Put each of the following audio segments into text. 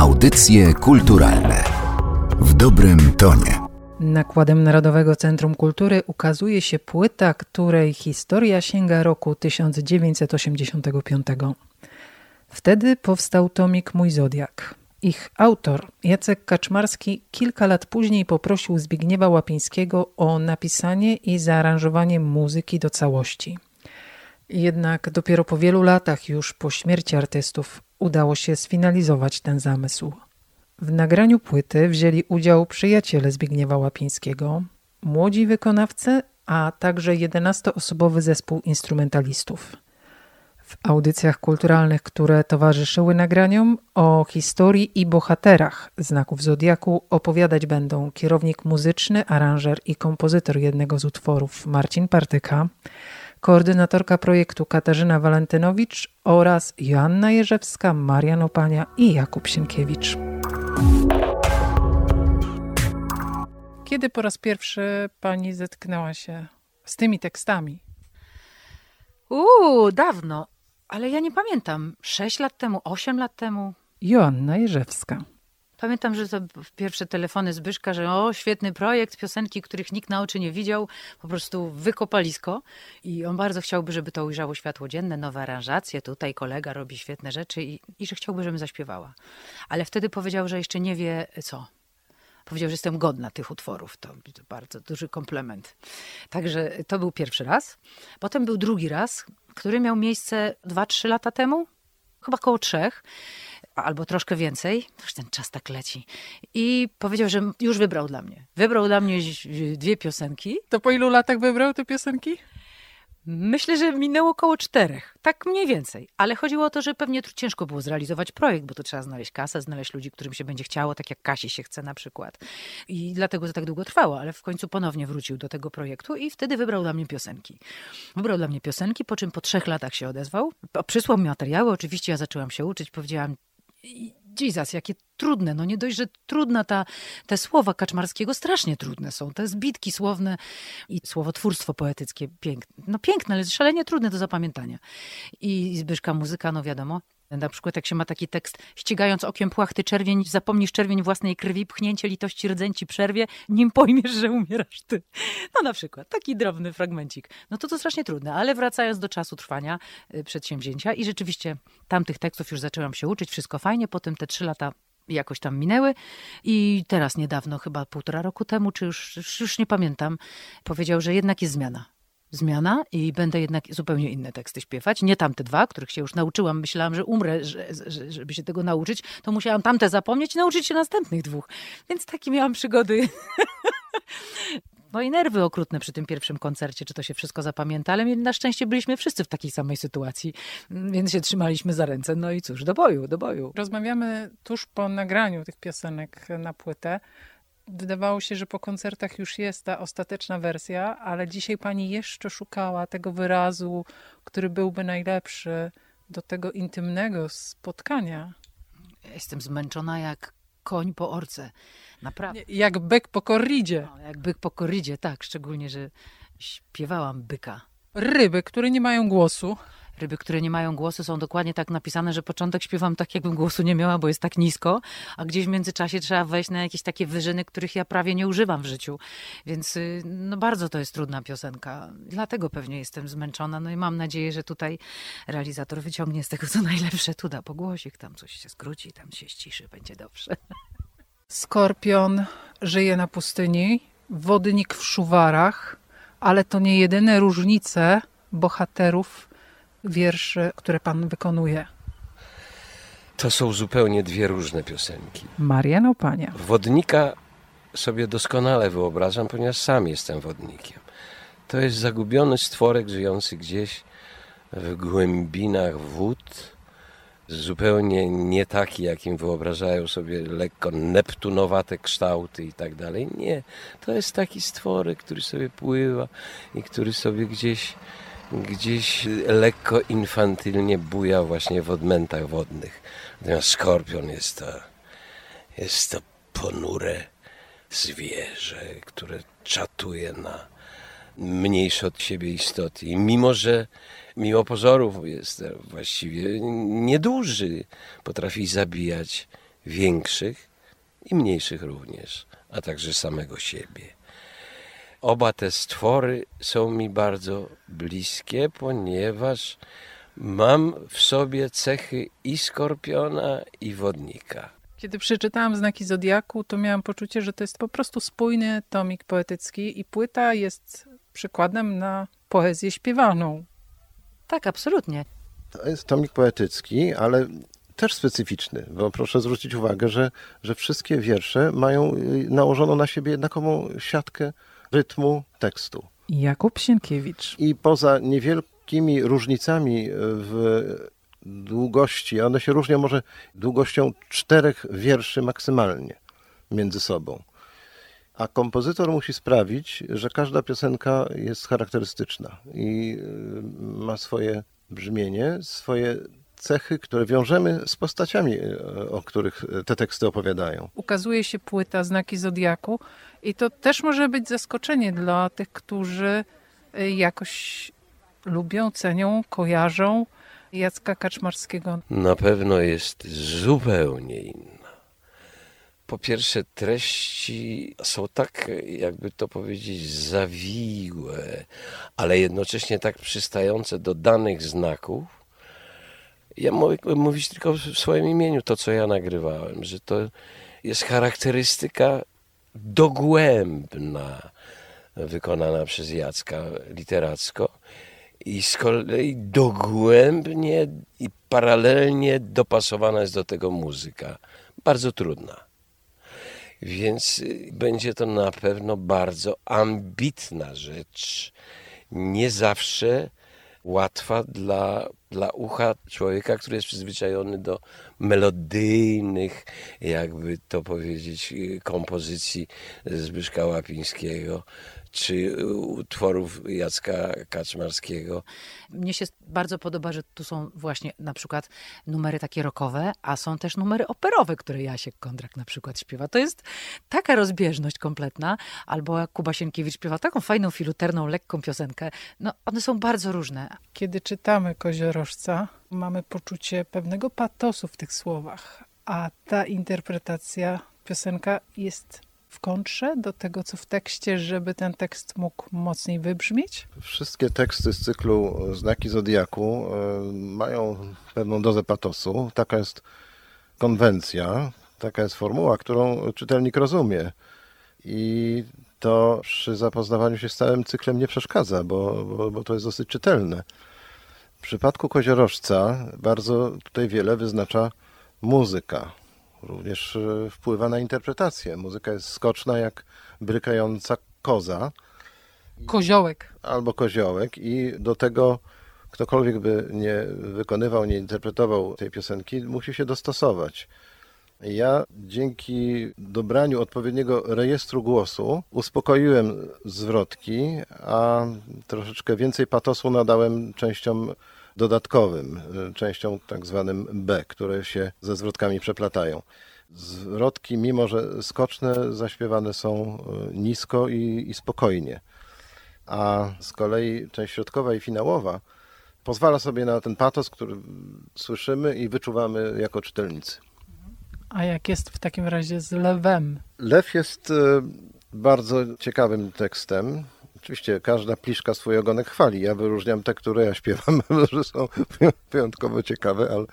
Audycje kulturalne w dobrym tonie. Nakładem Narodowego Centrum Kultury ukazuje się płyta, której historia sięga roku 1985. Wtedy powstał tomik Mój Zodiak. Ich autor, Jacek Kaczmarski, kilka lat później poprosił Zbigniewa Łapińskiego o napisanie i zaaranżowanie muzyki do całości. Jednak dopiero po wielu latach, już po śmierci artystów, udało się sfinalizować ten zamysł. W nagraniu płyty wzięli udział przyjaciele Zbigniewa Łapińskiego, młodzi wykonawcy, a także 11-osobowy zespół instrumentalistów. W audycjach kulturalnych, które towarzyszyły nagraniom, o historii i bohaterach znaków Zodiaku opowiadać będą kierownik muzyczny, aranżer i kompozytor jednego z utworów Marcin Partyka, koordynatorka projektu Katarzyna Walentynowicz oraz Joanna Jerzewska, Marian Opania i Jakub Sienkiewicz. Kiedy po raz pierwszy pani zetknęła się z tymi tekstami? Uuu, dawno, ale ja nie pamiętam. Sześć lat temu, osiem lat temu. Joanna Jerzewska. Pamiętam, że to pierwsze telefony Zbyszka, że o, świetny projekt, piosenki, których nikt na oczy nie widział, po prostu wykopalisko. I on bardzo chciałby, żeby to ujrzało światło dzienne, nowe aranżacje, tutaj kolega robi świetne rzeczy i, i że chciałby, żebym zaśpiewała. Ale wtedy powiedział, że jeszcze nie wie co. Powiedział, że jestem godna tych utworów. To, to bardzo duży komplement. Także to był pierwszy raz. Potem był drugi raz, który miał miejsce 2-3 lata temu, chyba koło trzech albo troszkę więcej, już ten czas tak leci. I powiedział, że już wybrał dla mnie. Wybrał dla mnie dwie piosenki. To po ilu latach wybrał te piosenki? Myślę, że minęło około czterech, tak mniej więcej. Ale chodziło o to, że pewnie ciężko było zrealizować projekt, bo to trzeba znaleźć kasę, znaleźć ludzi, którym się będzie chciało, tak jak Kasi się chce na przykład. I dlatego to tak długo trwało, ale w końcu ponownie wrócił do tego projektu i wtedy wybrał dla mnie piosenki. Wybrał dla mnie piosenki, po czym po trzech latach się odezwał. Przysłał mi materiały, oczywiście ja zaczęłam się uczyć, powiedziałam, Jesus, jakie trudne. No nie dość, że trudna ta, te słowa Kaczmarskiego, strasznie trudne są. Te zbitki słowne i słowotwórstwo poetyckie piękne. No piękne, ale szalenie trudne do zapamiętania. I Zbyszka muzyka, no wiadomo, na przykład jak się ma taki tekst, ścigając okiem płachty czerwień, zapomnisz czerwień własnej krwi, pchnięcie litości rdzęci przerwie, nim pojmiesz, że umierasz ty. No na przykład, taki drobny fragmencik. No to to strasznie trudne, ale wracając do czasu trwania y, przedsięwzięcia i rzeczywiście tamtych tekstów już zaczęłam się uczyć, wszystko fajnie, potem te trzy lata jakoś tam minęły i teraz niedawno, chyba półtora roku temu, czy już, już nie pamiętam, powiedział, że jednak jest zmiana zmiana i będę jednak zupełnie inne teksty śpiewać. Nie tamte dwa, których się już nauczyłam. Myślałam, że umrę, że, że, żeby się tego nauczyć. To musiałam tamte zapomnieć i nauczyć się następnych dwóch. Więc takie miałam przygody. No i nerwy okrutne przy tym pierwszym koncercie, czy to się wszystko zapamięta, ale na szczęście byliśmy wszyscy w takiej samej sytuacji, więc się trzymaliśmy za ręce. No i cóż, do boju, do boju. Rozmawiamy tuż po nagraniu tych piosenek na płytę wydawało się, że po koncertach już jest ta ostateczna wersja, ale dzisiaj pani jeszcze szukała tego wyrazu, który byłby najlepszy do tego intymnego spotkania. Jestem zmęczona jak koń po orce. Naprawdę. Jak byk po korridzie. No, jak byk po korridzie, tak. Szczególnie, że śpiewałam byka. Ryby, które nie mają głosu. Ryby, które nie mają głosu, są dokładnie tak napisane, że początek śpiewam tak, jakbym głosu nie miała, bo jest tak nisko, a gdzieś w międzyczasie trzeba wejść na jakieś takie wyżyny, których ja prawie nie używam w życiu. Więc y, no bardzo to jest trudna piosenka. Dlatego pewnie jestem zmęczona. No i mam nadzieję, że tutaj realizator wyciągnie z tego co najlepsze. Tu da pogłosik, tam coś się skróci, tam się ściszy, będzie dobrze. Skorpion żyje na pustyni, wodnik w szuwarach, ale to nie jedyne różnice bohaterów wierszy, które pan wykonuje? To są zupełnie dwie różne piosenki. Marian Opania. Wodnika sobie doskonale wyobrażam, ponieważ sam jestem wodnikiem. To jest zagubiony stworek żyjący gdzieś w głębinach wód, zupełnie nie taki, jakim wyobrażają sobie lekko neptunowate kształty i tak dalej. Nie, to jest taki stworek, który sobie pływa i który sobie gdzieś gdzieś lekko infantylnie buja właśnie w odmętach wodnych. Natomiast skorpion jest to, jest to ponure zwierzę, które czatuje na mniejsze od siebie istoty. I mimo, że mimo pozorów jest właściwie nieduży, potrafi zabijać większych i mniejszych również, a także samego siebie. Oba te stwory są mi bardzo bliskie, ponieważ mam w sobie cechy i skorpiona, i wodnika. Kiedy przeczytałam znaki Zodiaku, to miałam poczucie, że to jest po prostu spójny tomik poetycki i płyta jest przykładem na poezję śpiewaną. Tak, absolutnie. To jest tomik poetycki, ale też specyficzny, bo proszę zwrócić uwagę, że, że wszystkie wiersze mają y, nałożoną na siebie jednakową siatkę rytmu tekstu. Jakub Sienkiewicz. I poza niewielkimi różnicami w długości, one się różnią może długością czterech wierszy maksymalnie między sobą. A kompozytor musi sprawić, że każda piosenka jest charakterystyczna i y, ma swoje brzmienie, swoje cechy, które wiążemy z postaciami, y, o których te teksty opowiadają. Ukazuje się płyta Znaki Zodiaku i to też może być zaskoczenie dla tych, którzy y, jakoś lubią, cenią, kojarzą Jacka Kaczmarskiego. Na pewno jest zupełnie inna. Po pierwsze, treści są tak, jakby to powiedzieć, zawiłe, ale jednocześnie tak przystające do danych znaków. Ja mogę mówić tylko w swoim imieniu to, co ja nagrywałem, że to jest charakterystyka dogłębna wykonana przez Jacka literacko i z kolei dogłębnie i paralelnie dopasowana jest do tego muzyka. Bardzo trudna. Więc y, będzie to na pewno bardzo ambitna rzecz. Nie zawsze łatwa dla, dla ucha człowieka, który jest przyzwyczajony do melodyjnych, jakby to powiedzieć, y, kompozycji Zbyszka Łapińskiego czy utworów Jacka Kaczmarskiego. Mnie się bardzo podoba, że tu są właśnie na przykład numery takie rockowe, a są też numery operowe, które Jasiek Kondrak na przykład śpiewa. To jest taka rozbieżność kompletna. Albo jak Kuba Sienkiewicz śpiewa taką fajną, filuterną, lekką piosenkę. No, one są bardzo różne. Kiedy czytamy Koziorożca, mamy poczucie pewnego patosu w tych słowach, a ta interpretacja, piosenka jest w kontrze do tego, co w tekście, żeby ten tekst mógł mocniej wybrzmieć? Wszystkie teksty z cyklu Znaki Zodiaku e, mają pewną dozę patosu. Taka jest konwencja, taka jest formuła, którą czytelnik rozumie. I to przy zapoznawaniu się z całym cyklem nie przeszkadza, bo, bo, bo to jest dosyć czytelne. W przypadku koziorożca bardzo tutaj wiele wyznacza muzyka również e, wpływa na interpretację. Muzyka jest skoczna jak brykająca koza. Koziołek. Albo koziołek i do tego ktokolwiek by nie wykonywał, nie interpretował tej piosenki, musi się dostosować. Ja dzięki dobraniu odpowiedniego rejestru głosu uspokoiłem zwrotki, a troszeczkę więcej patosu nadałem częściom dodatkowym, y, częścią tak zwanym B, które się ze zwrotkami przeplatają. Zwrotki, mimo że skoczne, zaśpiewane są y, nisko i, i spokojnie. A z kolei część środkowa i finałowa pozwala sobie na ten patos, który słyszymy i wyczuwamy jako czytelnicy. A jak jest w takim razie z lewem? Lew jest y, bardzo ciekawym tekstem. Oczywiście każda pliszka swój ogonek chwali. Ja wyróżniam te, które ja śpiewam, że są wyjątkowo ciekawe, ale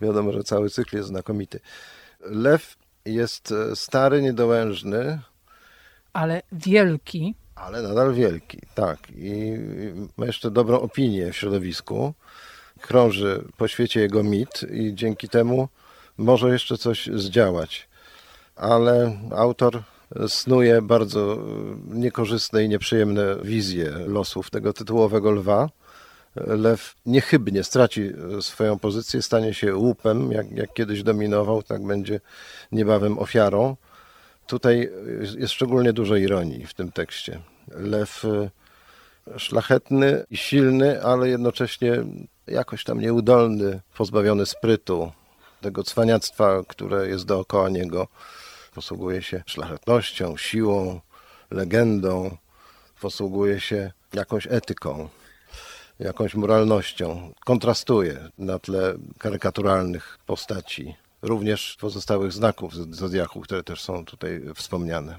wiadomo, że cały cykl jest znakomity. Lew jest e, stary, niedołężny. Ale wielki. Ale nadal wielki, tak. I ma jeszcze dobrą opinię w środowisku. Krąży po świecie jego mit i dzięki temu może jeszcze coś zdziałać. Ale autor snuje bardzo niekorzystne i nieprzyjemne wizje losów tego tytułowego lwa. Lew niechybnie straci swoją pozycję, stanie się łupem, jak, jak kiedyś dominował, tak będzie niebawem ofiarą. Tutaj jest szczególnie dużo ironii w tym tekście. Lew e, szlachetny i silny, ale jednocześnie jakoś tam nieudolny, pozbawiony sprytu, tego cwaniactwa, które jest dookoła niego posługuje się szlachetnością, siłą, legendą, posługuje się jakąś etyką, jakąś moralnością. Kontrastuje na tle karykaturalnych postaci również pozostałych znaków zodiaku, które też są tutaj wspomniane.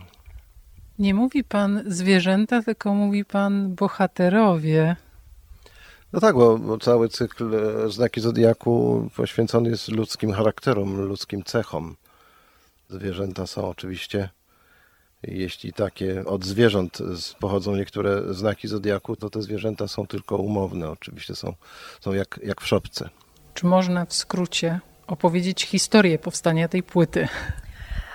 Nie mówi pan zwierzęta, tylko mówi pan bohaterowie. No tak, bo, bo, cały cykl e, znaki zodiaku poświęcony jest ludzkim charakterom, ludzkim cechom. Zwierzęta są oczywiście, jeśli takie od zwierząt pochodzą niektóre znaki zodiaku, to te zwierzęta są tylko umowne, oczywiście są, są jak, jak w szopce. Czy można w skrócie opowiedzieć historię powstania tej płyty?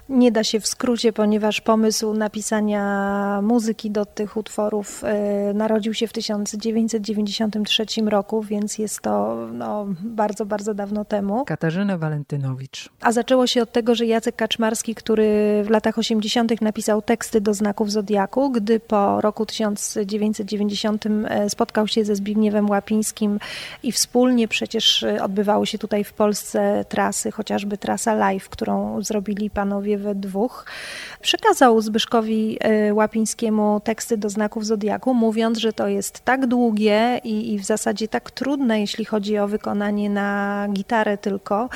Nie da się w skrócie, ponieważ pomysł napisania muzyki do tych utworów e, narodził się w 1993 roku, więc jest to no, bardzo, bardzo dawno temu. Katarzyna Walentynowicz. A zaczęło się od tego, że Jacek Kaczmarski, który w latach 80. napisał teksty do znaków Zodiaku, gdy po roku 1990 e, spotkał się ze Zbigniewem Łapińskim i wspólnie przecież e, odbywały się tutaj w Polsce trasy, chociażby trasa live, którą zrobili panowie we dwóch, przekazał Zbyszkowi e, Łapińskiemu teksty do znaków Zodiaku, mówiąc, że to jest tak długie i, i w zasadzie tak trudne, jeśli chodzi o wykonanie na gitarę tylko,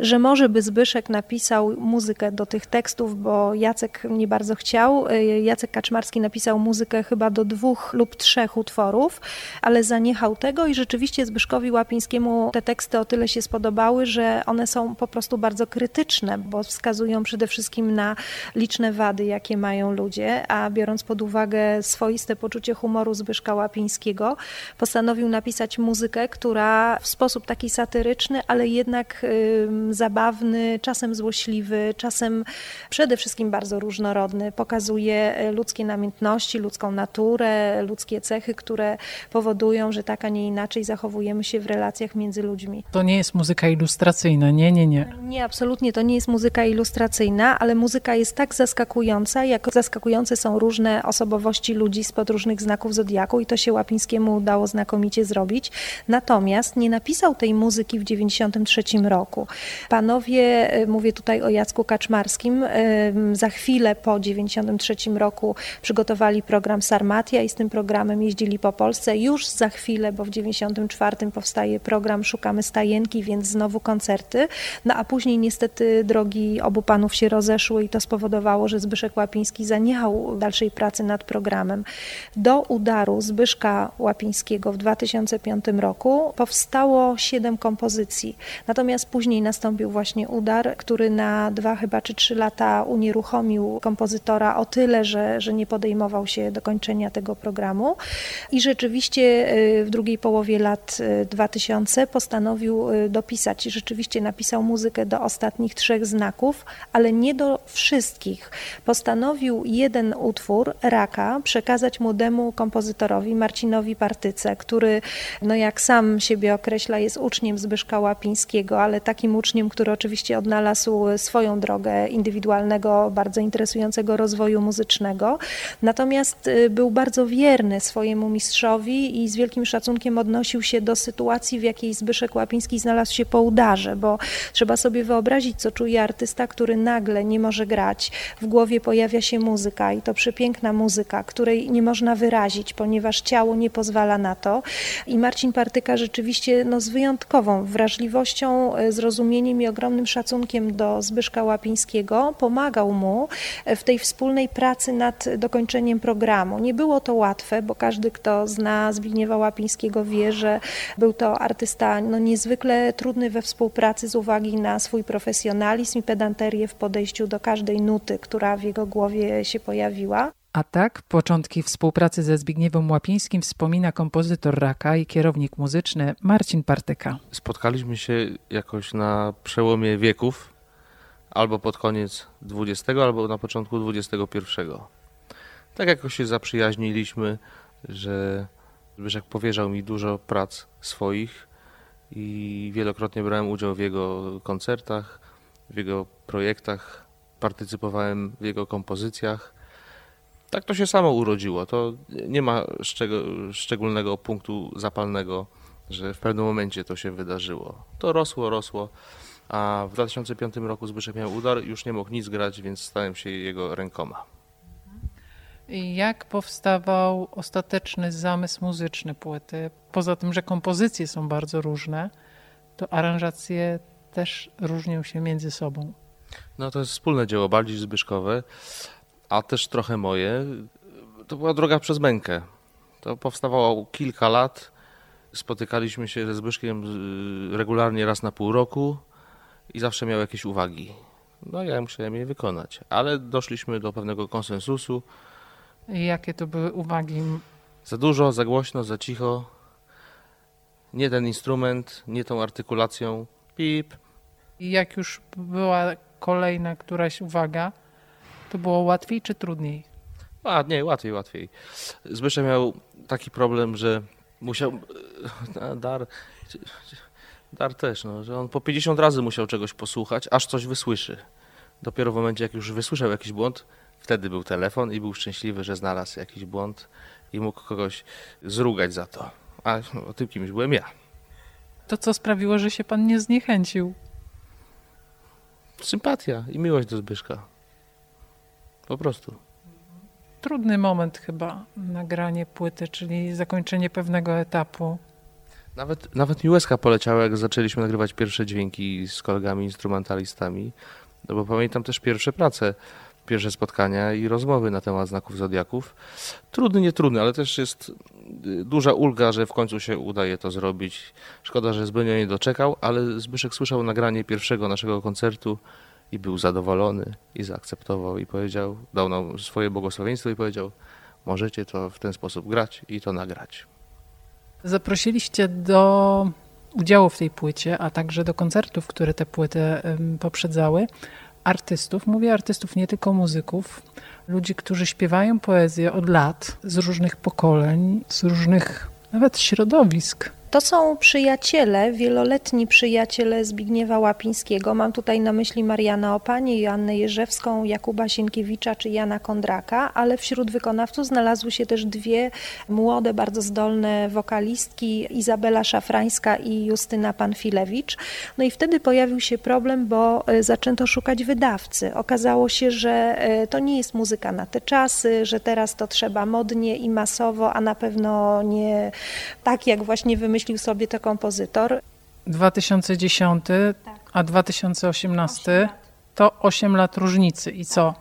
że może by Zbyszek napisał muzykę do tych tekstów, bo Jacek nie bardzo chciał. E, Jacek Kaczmarski napisał muzykę chyba do dwóch lub trzech utworów, ale zaniechał tego i rzeczywiście Zbyszkowi Łapińskiemu te teksty o tyle się spodobały, że one są po prostu bardzo krytyczne, bo wskazują przede wszystkim wszystkim na liczne wady, jakie mają ludzie, a biorąc pod uwagę swoiste poczucie humoru Zbyszka Łapińskiego, postanowił napisać muzykę, która w sposób taki satyryczny, ale jednak zabawny, czasem złośliwy, czasem przede wszystkim bardzo różnorodny, pokazuje ludzkie namiętności, ludzką naturę, ludzkie cechy, które powodują, że tak, a nie inaczej zachowujemy się w relacjach między ludźmi. To nie jest muzyka ilustracyjna, nie, nie, nie. Nie, absolutnie to nie jest muzyka ilustracyjna, ale muzyka jest tak zaskakująca, jak zaskakujące są różne osobowości ludzi spod różnych znaków zodiaku i to się Łapińskiemu udało znakomicie zrobić. Natomiast nie napisał tej muzyki w 1993 roku. Panowie, e, mówię tutaj o Jacku Kaczmarskim, e, za chwilę po 1993 roku przygotowali program Sarmatia i z tym programem jeździli po Polsce. Już za chwilę, bo w 1994 powstaje program Szukamy Stajenki, więc znowu koncerty. No a później niestety drogi obu panów się rozeszły zeszły i to spowodowało, że Zbyszek Łapiński zaniechał dalszej pracy nad programem. Do udaru Zbyszka Łapińskiego w 2005 roku powstało siedem kompozycji. Natomiast później nastąpił właśnie udar, który na dwa chyba czy trzy lata unieruchomił kompozytora o tyle, że, że nie podejmował się do kończenia tego programu. I rzeczywiście y, w drugiej połowie lat 2000 y, postanowił y, dopisać, rzeczywiście napisał muzykę do ostatnich trzech znaków, ale nie do wszystkich. Postanowił jeden utwór, Raka, przekazać młodemu kompozytorowi Marcinowi Partyce, który, no jak sam siebie określa, jest uczniem Zbyszka Łapińskiego, ale takim uczniem, który oczywiście odnalazł swoją drogę indywidualnego, bardzo interesującego rozwoju muzycznego. Natomiast y, był bardzo wierny swojemu mistrzowi i z wielkim szacunkiem odnosił się do sytuacji, w jakiej Zbyszek Łapiński znalazł się po udarze, bo trzeba sobie wyobrazić, co czuje artysta, który nagle nie może grać. W głowie pojawia się muzyka i to przepiękna muzyka, której nie można wyrazić, ponieważ ciało nie pozwala na to. I Marcin Partyka rzeczywiście no, z wyjątkową wrażliwością, e, zrozumieniem i ogromnym szacunkiem do Zbyszka Łapińskiego pomagał mu w tej wspólnej pracy nad dokończeniem programu. Nie było to łatwe, bo każdy, kto zna Zbigniewa Łapińskiego wie, że był to artysta no, niezwykle trudny we współpracy z uwagi na swój profesjonalizm i pedanterię w podejściu do każdej nuty, która w jego głowie się pojawiła. A tak, początki współpracy ze Zbigniewem Łapińskim wspomina kompozytor Raka i kierownik muzyczny Marcin Partyka. Spotkaliśmy się jakoś na przełomie wieków, albo pod koniec XX, albo na początku XXI. Tak jakoś się zaprzyjaźniliśmy, że Zbyszek powierzał mi dużo prac swoich i wielokrotnie brałem udział w jego koncertach, w jego projektach partycypowałem w jego kompozycjach. Tak to się samo urodziło. To nie ma szczególnego punktu zapalnego, że w pewnym momencie to się wydarzyło. To rosło, rosło, a w 2005 roku Zbyszek miał udar, już nie mógł nic grać, więc stałem się jego rękoma. Jak powstawał ostateczny zamysł muzyczny płyty? Poza tym, że kompozycje są bardzo różne, to aranżacje też różnią się między sobą. No to jest wspólne dzieło, bardziej zbyszkowe, a też trochę moje. To była droga przez mękę. To powstawało kilka lat. Spotykaliśmy się ze Zbyszkiem y, regularnie raz na pół roku i zawsze miał jakieś uwagi. No ja musiałem je wykonać, ale doszliśmy do pewnego konsensusu. I jakie to były uwagi? Za dużo, za głośno, za cicho. Nie ten instrument, nie tą artykulacją. Pip. I jak już była kolejna któraś uwaga, to było łatwiej czy trudniej? A, nie, łatwiej, łatwiej. Zbyszek miał taki problem, że musiał. Dar, dar też, no, że on po 50 razy musiał czegoś posłuchać, aż coś wysłyszy. Dopiero w momencie, jak już wysłyszał jakiś błąd, wtedy był telefon i był szczęśliwy, że znalazł jakiś błąd i mógł kogoś zrugać za to. A no, tym kimś byłem ja. To co sprawiło, że się pan nie zniechęcił? Sympatia i miłość do Zbyszka. Po prostu. Trudny moment chyba, nagranie płyty, czyli zakończenie pewnego etapu. Nawet, nawet mi łezka poleciała, jak zaczęliśmy nagrywać pierwsze dźwięki z kolegami instrumentalistami, no bo pamiętam też pierwsze prace, pierwsze spotkania i rozmowy na temat znaków zodiaków. Trudny, nie trudny, ale też jest y, duża ulga, że w końcu się udaje to zrobić. Szkoda, że Zbynio nie doczekał, ale Zbyszek słyszał nagranie pierwszego naszego koncertu i był zadowolony i zaakceptował i powiedział, dał nam swoje błogosławieństwo i powiedział, możecie to w ten sposób grać i to nagrać. Zaprosiliście do udziału w tej płycie, a także do koncertów, które tę płytę poprzedzały, artystów. Mówię artystów, nie tylko muzyków. Ludzi, którzy śpiewają poezję od lat, z różnych pokoleń, z różnych nawet środowisk. To są przyjaciele, wieloletni przyjaciele Zbigniewa Łapińskiego. Mam tutaj na myśli Mariana Opanie, Joannę Jerzewską, Jakuba Sienkiewicza czy Jana Kondraka, ale wśród wykonawców znalazły się też dwie młode, bardzo zdolne wokalistki, Izabela Szafrańska i Justyna Panfilewicz. No i wtedy pojawił się problem, bo e, zaczęto szukać wydawcy. Okazało się, że e, to nie jest muzyka na te czasy, że teraz to trzeba modnie i masowo, a na pewno nie tak, jak właśnie wymyślił wymyślił sobie to kompozytor. 2010, tak. a 2018 to 8 lat różnicy. I co?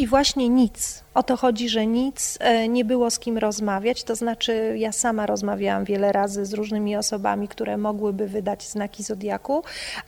I właśnie nic. O to chodzi, że nic, e, nie było z kim rozmawiać. To znaczy, ja sama rozmawiałam wiele razy z różnymi osobami, które mogłyby wydać znaki zodiaku,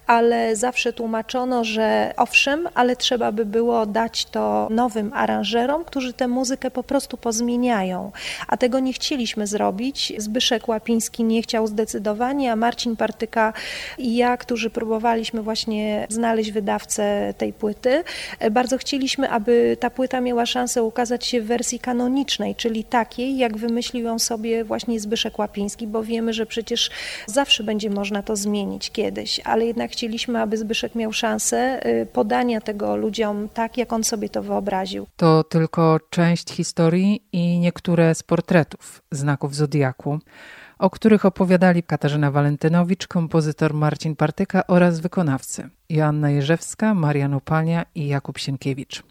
ale zawsze tłumaczono, że owszem, ale trzeba by było dać to nowym aranżerom, którzy tę muzykę po prostu pozmieniają. A tego nie chcieliśmy zrobić. Zbyszek Łapiński nie chciał zdecydowanie, a Marcin Partyka i ja, którzy próbowaliśmy właśnie znaleźć wydawcę tej płyty, e, bardzo chcieliśmy, aby ta płyta miała szansę ukazać się w wersji kanonicznej, czyli takiej, jak wymyślił ją sobie właśnie Zbyszek Łapiński, bo wiemy, że przecież zawsze będzie można to zmienić kiedyś, ale jednak chcieliśmy, aby Zbyszek miał szansę y, podania tego ludziom tak, jak on sobie to wyobraził. To tylko część historii i niektóre z portretów znaków Zodiaku o których opowiadali Katarzyna Walentynowicz, kompozytor Marcin Partyka oraz wykonawcy Joanna Jerzewska, Marian Opania i Jakub Sienkiewicz.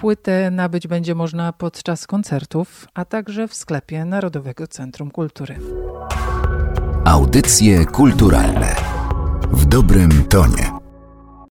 Płytę nabyć będzie można podczas koncertów, a także w sklepie Narodowego Centrum Kultury. Audycje kulturalne w dobrym tonie.